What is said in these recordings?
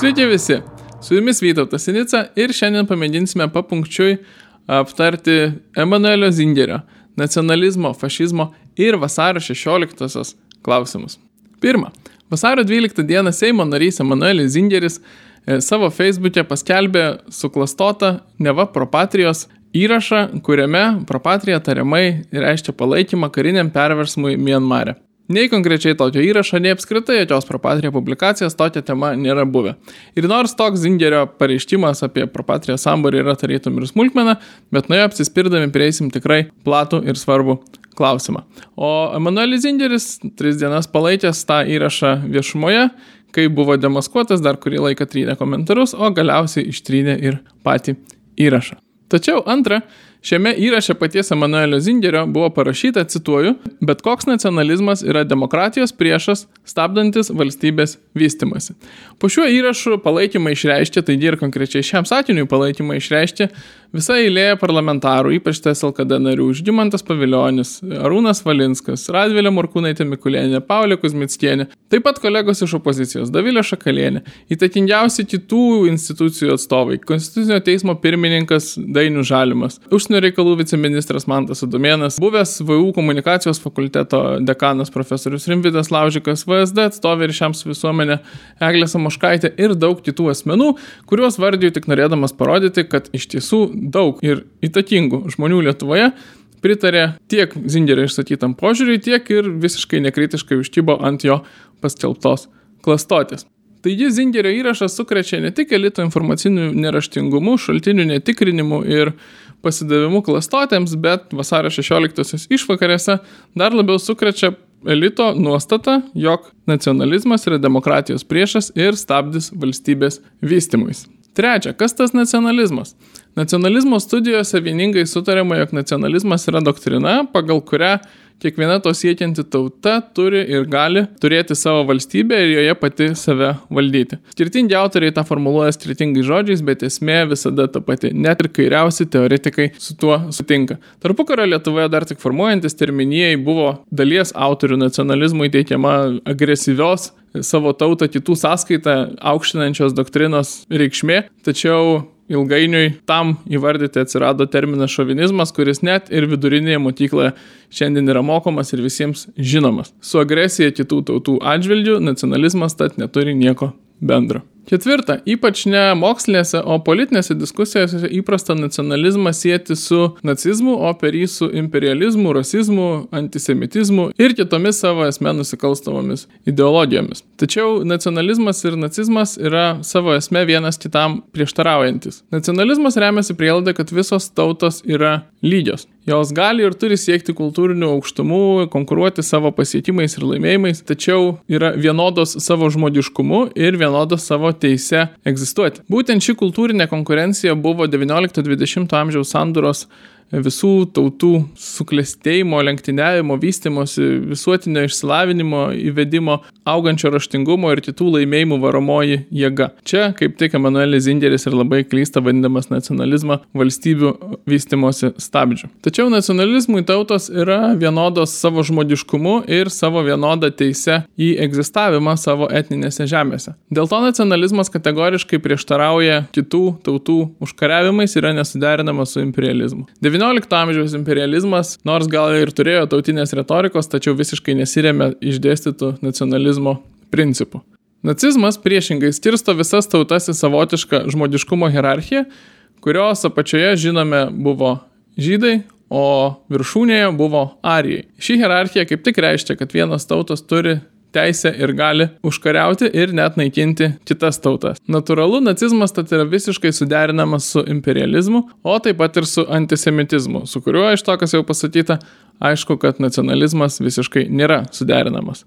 Sveiki visi, su jumis Vytautas Sinica ir šiandien pamėginsime papunkčiui aptarti Emanuelio Zingerio nacionalizmo, fašizmo ir vasario 16-osios klausimus. Pirma, vasario 12 dieną Seimo narys Emanuelis Zingeris e, savo Facebook'e paskelbė suklastotą neva propatrijos įrašą, kuriame propatrija tariamai reiškia palaikymą kariniam perversmui Mianmare. Nei konkrečiai tokio įrašo, nei apskritai jokios propatrija publikacijos tokia tema nėra buvę. Ir nors toks Zingerio pareiškimas apie propatrijos sambarį yra tarytum ir smulkmena, bet nuo jo apsispirdami prieisim tikrai platų ir svarbų klausimą. O Emanuelis Zingeris tris dienas palaikęs tą įrašą viešumoje, kai buvo demaskuotas, dar kurį laiką trynė komentarus, o galiausiai ištrynė ir patį įrašą. Tačiau antra, Šiame įraše paties Emanuelio Zingerio buvo parašyta, cituoju, bet koks nacionalizmas yra demokratijos priešas, stabdantis valstybės vystimasi. Po šiuo įrašu palaikymą išreiškė, taigi ir konkrečiai šiam sakiniui palaikymą išreiškė visa eilė parlamentarų, ypač TSLKD narių, Žymantas Paviljonis, Arūnas Valinskas, Radvilė Morkūnaitė Mikulėnė, Paulė Kuzmickienė, taip pat kolegos iš opozicijos, Davilė Šakalienė, įtakingiausi kitų institucijų atstovai, Konstitucinio teismo pirmininkas Dainių Žalimas, užsienio reikalų viceministras Mantas Adomėnas, buvęs VU komunikacijos fakulteto dekanas profesorius Rimvidas Laužikas, VSD atstovė ir šiams visuomenė Eglė Samoškaitė ir daug kitų asmenų, kuriuos vardiju tik norėdamas parodyti, kad iš tiesų daug ir įtakingų žmonių Lietuvoje pritarė tiek Zingerio išsakytam požiūriui, tiek ir visiškai nekritiškai užtybo ant jo paskelbtos klastotės. Taigi Zingerio įrašas sukrečia ne tik elito informacinių neraštingumų, šaltinių netikrinimu ir pasidavimu klastotėms, bet vasario 16-osios išvakarėse dar labiau sukrečia elito nuostata, jog nacionalizmas yra demokratijos priešas ir stabdis valstybės vystimuisi. Trečia, kas tas nacionalizmas? Nacionalizmo studijose vieningai sutarėma, jog nacionalizmas yra doktrina, pagal kurią kiekviena to siekianti tauta turi ir gali turėti savo valstybę ir joje pati save valdyti. Skirtingi autoriai tą formuluoja skirtingais žodžiais, bet esmė visada ta pati. Net ir kairiausi teoretikai su tuo sutinka. Tarpukario Lietuvoje dar tik formuojantis terminijai buvo dalies autorių nacionalizmui teikiama agresyvios savo tautą kitų sąskaitą aukštinančios doktrinos reikšmė, tačiau ilgainiui tam įvardyti atsirado terminas šovinizmas, kuris net ir vidurinėje mokykloje šiandien yra mokomas ir visiems žinomas. Su agresija kitų tautų atžvilgių nacionalizmas tad neturi nieko bendro. Ketvirta, ypač ne mokslinėse, o politinėse diskusijose įprasta nacionalizmą sieti su nacizmu, o per jį su imperializmu, rasizmu, antisemitizmu ir kitomis savo esmė nusikalstamomis ideologijomis. Tačiau nacionalizmas ir nacizmas yra savo esmė vienas kitam prieštaraujantis. Nacionalizmas remiasi prielaida, kad visos tautos yra lygios. Jos gali ir turi siekti kultūrinių aukštumų, konkuruoti savo pasiekimais ir laimėjimais, tačiau yra vienodos savo žmogiškumu ir vienodos savo teise egzistuoti. Būtent ši kultūrinė konkurencija buvo 19-20 amžiaus sanduros visų tautų suklestėjimo, lenktyniavimo, vystimosi, visuotinio išsilavinimo, įvedimo, augančio raštingumo ir kitų laimėjimų varomoji jėga. Čia, kaip tik Emanuelis Zingeris ir labai klysta vadinamas nacionalizmą valstybių vystimosi stabdžių. Tačiau nacionalizmui tautos yra vienodos savo žmogiškumu ir savo vienodą teisę į egzistavimą savo etninėse žemėse. Dėl to nacionalizmas kategoriškai prieštarauja kitų tautų užkariavimais yra nesuderinamas su imperializmu. XIX amžiaus imperializmas, nors gal ir turėjo tautinės retorikos, tačiau visiškai nesiremė išdėstytų nacionalizmo principų. Nacizmas priešingai skirsto visas tautas į savotišką žmogiškumo hierarchiją, kurios apačioje žinome buvo žydai, o viršūnėje buvo arijai. Ši hierarchija kaip tik reiškia, kad vienas tautos turi teisę ir gali užkariauti ir net naikinti kitas tautas. Natūralu, nacizmas tad yra visiškai suderinamas su imperializmu, o taip pat ir su antisemitizmu, su kuriuo iš to, kas jau pasakyta, aišku, kad nacionalizmas visiškai nėra suderinamas.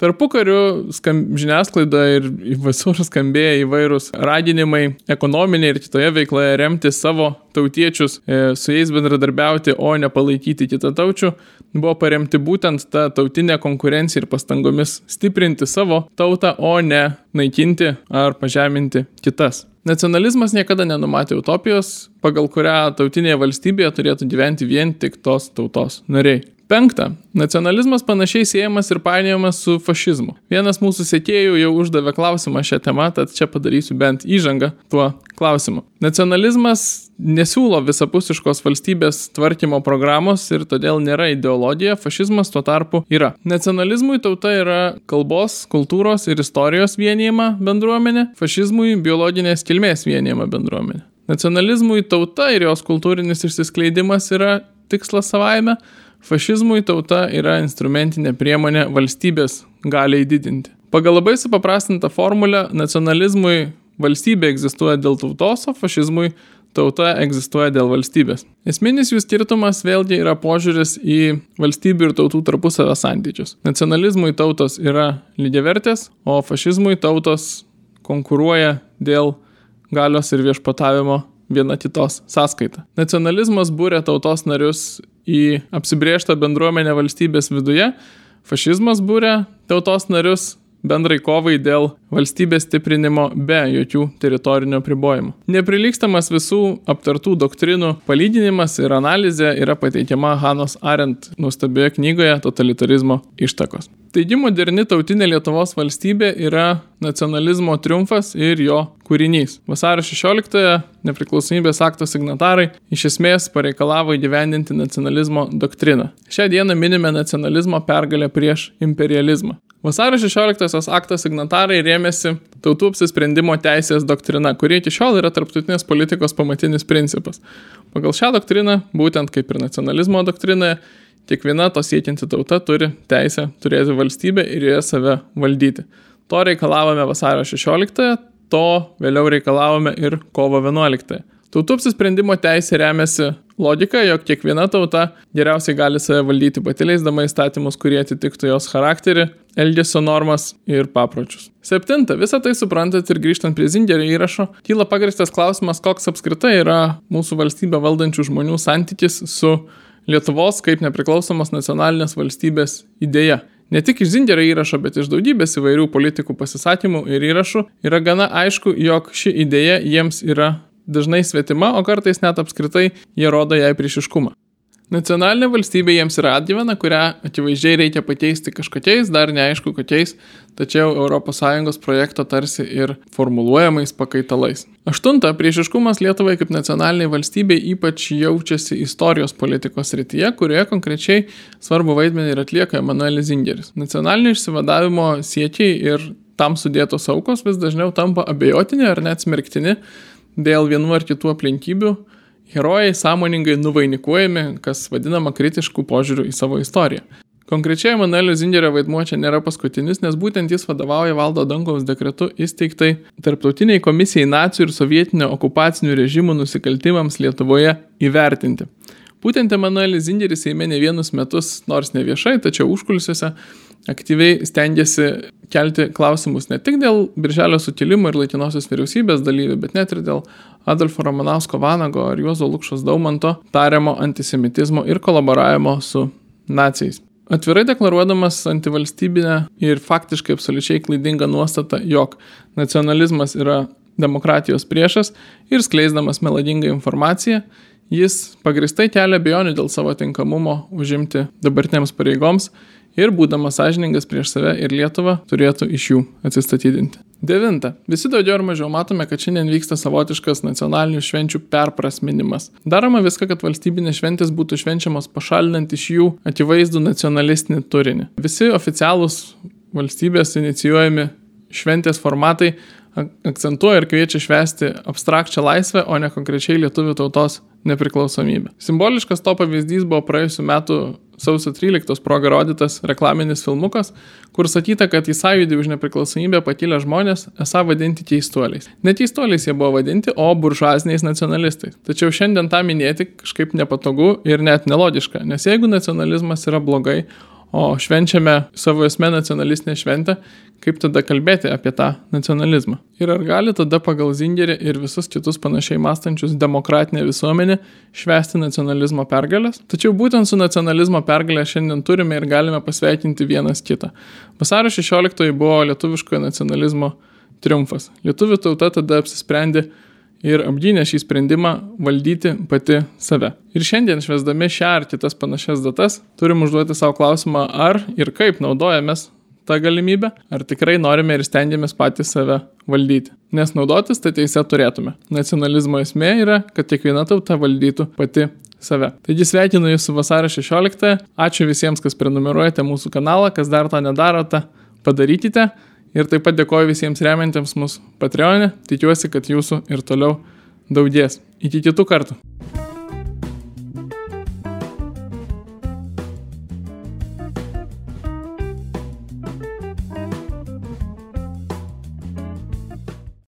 Tarpu kariu žiniasklaidoje ir visur skambėjo įvairūs raginimai ekonominėje ir kitoje veikloje remti savo tautiečius, e, su jais bendradarbiauti, o ne palaikyti kitataučių, buvo paremti būtent tą tautinę konkurenciją ir pastangomis stiprinti savo tautą, o ne naikinti ar pažeminti kitas. Nacionalizmas niekada nenumatė utopijos, pagal kurią tautinėje valstybėje turėtų gyventi vien tik tos tautos nariai. Penkta. Nacionalizmas panašiai siejamas ir painiojamas su fašizmu. Vienas mūsų sėkėjų jau uždavė klausimą šią temą, tad čia padarysiu bent įžangą tuo klausimu. Nacionalizmas nesiūlo visapusiškos valstybės tvarkymo programos ir todėl nėra ideologija, fašizmas tuo tarpu yra. Nacionalizmui tauta yra kalbos, kultūros ir istorijos vienijama bendruomenė, fašizmui biologinės kilmės vienijama bendruomenė. Nacionalizmui tauta ir jos kultūrinis išsiskleidimas yra tikslas savaime, Fašizmui tauta yra instrumentinė priemonė valstybės galiai didinti. Pagal labai supaprastintą formulę nacionalizmui valstybė egzistuoja dėl tautos, o fašizmui tauta egzistuoja dėl valstybės. Esminis jų skirtumas vėlgi yra požiūris į valstybių ir tautų tarpusavę santykius. Nacionalizmui tautos yra lygiavertės, o fašizmui tautos konkuruoja dėl galios ir viešpatavimo viena kitos sąskaita. Nacionalizmas būrė tautos narius į apsibriežtą bendruomenę valstybės viduje, fašizmas būrė tautos narius bendrai kovai dėl valstybės stiprinimo be jokių teritorinių apribojimų. Neprilykstamas visų aptartų doktrinų palydinimas ir analizė yra pateikiama Hanos Arendt nuostabioje knygoje Totalitarizmo ištakos. Taigi moderni tautinė Lietuvos valstybė yra nacionalizmo triumfas ir jo kūrinys. Vasario 16-ąją nepriklausomybės akto signatarai iš esmės pareikalavo įgyvendinti nacionalizmo doktriną. Šią dieną minime nacionalizmo pergalę prieš imperializmą. Vasario 16-osios akto signatarai rėmėsi tautų apsisprendimo teisės doktrina, kuri iki šiol yra tarptautinės politikos pamatinis principas. Pagal šią doktriną, būtent kaip ir nacionalizmo doktrinoje, kiekviena to siekianti tauta turi teisę turėti valstybę ir joje save valdyti. To reikalavome vasario 16-ąją, to vėliau reikalavome ir kovo 11-ąją. Tautų apsisprendimo teisė remiasi logika, jog kiekviena tauta geriausiai gali save valdyti pati leisdama įstatymus, kurie atitiktų jos charakterį, elgesio normas ir papročius. Septinta, visą tai suprantat ir grįžtant prie Zingerio įrašo, kyla pagristas klausimas, koks apskritai yra mūsų valstybę valdančių žmonių santykis su Lietuvos kaip nepriklausomos nacionalinės valstybės idėja. Ne tik iš Zingerio įrašo, bet iš daugybės įvairių politikų pasisakymų ir įrašų yra gana aišku, jog ši idėja jiems yra dažnai svetima, o kartais net apskritai jie rodo jai priešiškumą. Nacionalinė valstybė jiems yra atgyvena, kurią akivaizdžiai reikia pakeisti kažkokiais, dar neaišku kokiais, tačiau ES projekto tarsi ir formuluojamais pakaitalais. Aštunta, priešiškumas Lietuvai kaip nacionaliniai valstybei ypač jaučiasi istorijos politikos rytyje, kurioje konkrečiai svarbu vaidmenį ir atlieka Emanuelis Zingeris. Nacionalinio išsivadavimo siekiai ir tam sudėtos aukos vis dažniau tampa abejotini ar net smerktini dėl vienų ar kitų aplinkybių herojai sąmoningai nuvainikuojami, kas vadinama kritiškų požiūrių į savo istoriją. Konkrečiai Emanuelio Zingerio vaidmuo čia nėra paskutinis, nes būtent jis vadovauja valdo Dankaus dekretu įsteigtai Tarptautiniai komisijai nacijų ir sovietinio okupacinių režimų nusikaltimams Lietuvoje įvertinti. Būtent Emanuelis Zingeris Seime ne vienus metus, nors ne viešai, tačiau užkulisiuose, aktyviai stengiasi kelti klausimus ne tik dėl Birželio sutilimo ir laikinosios vyriausybės dalyvių, bet net ir dėl Adolfo Romanausko Vanago ar Juozo Lukšos Daumanto tariamo antisemitizmo ir kolaboravimo su nacijais. Atvirai deklaruodamas antivalstybinę ir faktiškai absoliučiai klaidingą nuostatą, jog nacionalizmas yra demokratijos priešas ir skleisdamas melagingą informaciją, jis pagristai kelia bejonių dėl savo tinkamumo užimti dabartinėms pareigoms ir būdamas sąžiningas prieš save ir Lietuvą turėtų iš jų atsistatydinti. Devinta. Visi daugiau ar mažiau matome, kad šiandien vyksta savotiškas nacionalinių švenčių perprasminimas. Daroma viską, kad valstybinės šventės būtų švenčiamos pašalinant iš jų akivaizdų nacionalistinį turinį. Visi oficialūs valstybės inicijuojami šventės formatai akcentuoja ir kviečia švęsti abstrakčią laisvę, o ne konkrečiai lietuvių tautos nepriklausomybę. Simboliškas to pavyzdys buvo praėjusiu metu sausio 13 proga rodytas reklaminis filmukas, kur sakyta, kad į sąjūdį už nepriklausomybę patylę žmonės esą vadinti keistuoliais. Ne keistuoliais jie buvo vadinti, o buržuaziniais nacionalistais. Tačiau šiandien tą minėti kažkaip nepatogu ir net nelogiška, nes jeigu nacionalizmas yra blogai, o švenčiame savo esmę nacionalistinę šventę, kaip tada kalbėti apie tą nacionalizmą? Ir ar gali tada pagal Zingerį ir visus kitus panašiai mąstančius demokratinę visuomenę švesti nacionalizmo pergalės? Tačiau būtent su nacionalizmo pergalė šiandien turime ir galime pasveikinti vienas kitą. Vasario 16 buvo lietuviškojo nacionalizmo triumfas. Lietuvių tauta tada apsisprendė ir apgynė šį sprendimą valdyti pati save. Ir šiandien švesdami šią ar kitas panašias datas turim užduoti savo klausimą, ar ir kaip naudojamės tą galimybę, ar tikrai norime ir stengiamės patys save valdyti. Nes naudotis tą teisę turėtume. Nacionalizmo esmė yra, kad kiekviena tauta valdytų pati save. Taigi sveikinu Jūs su vasario 16. Ačiū visiems, kas prenumeruojate mūsų kanalą, kas dar to nedarote, padarykite. Ir taip pat dėkoju visiems remiantiems mūsų Patreonė. Tikiuosi, kad jūsų ir toliau daugės. Iki kitų kartų.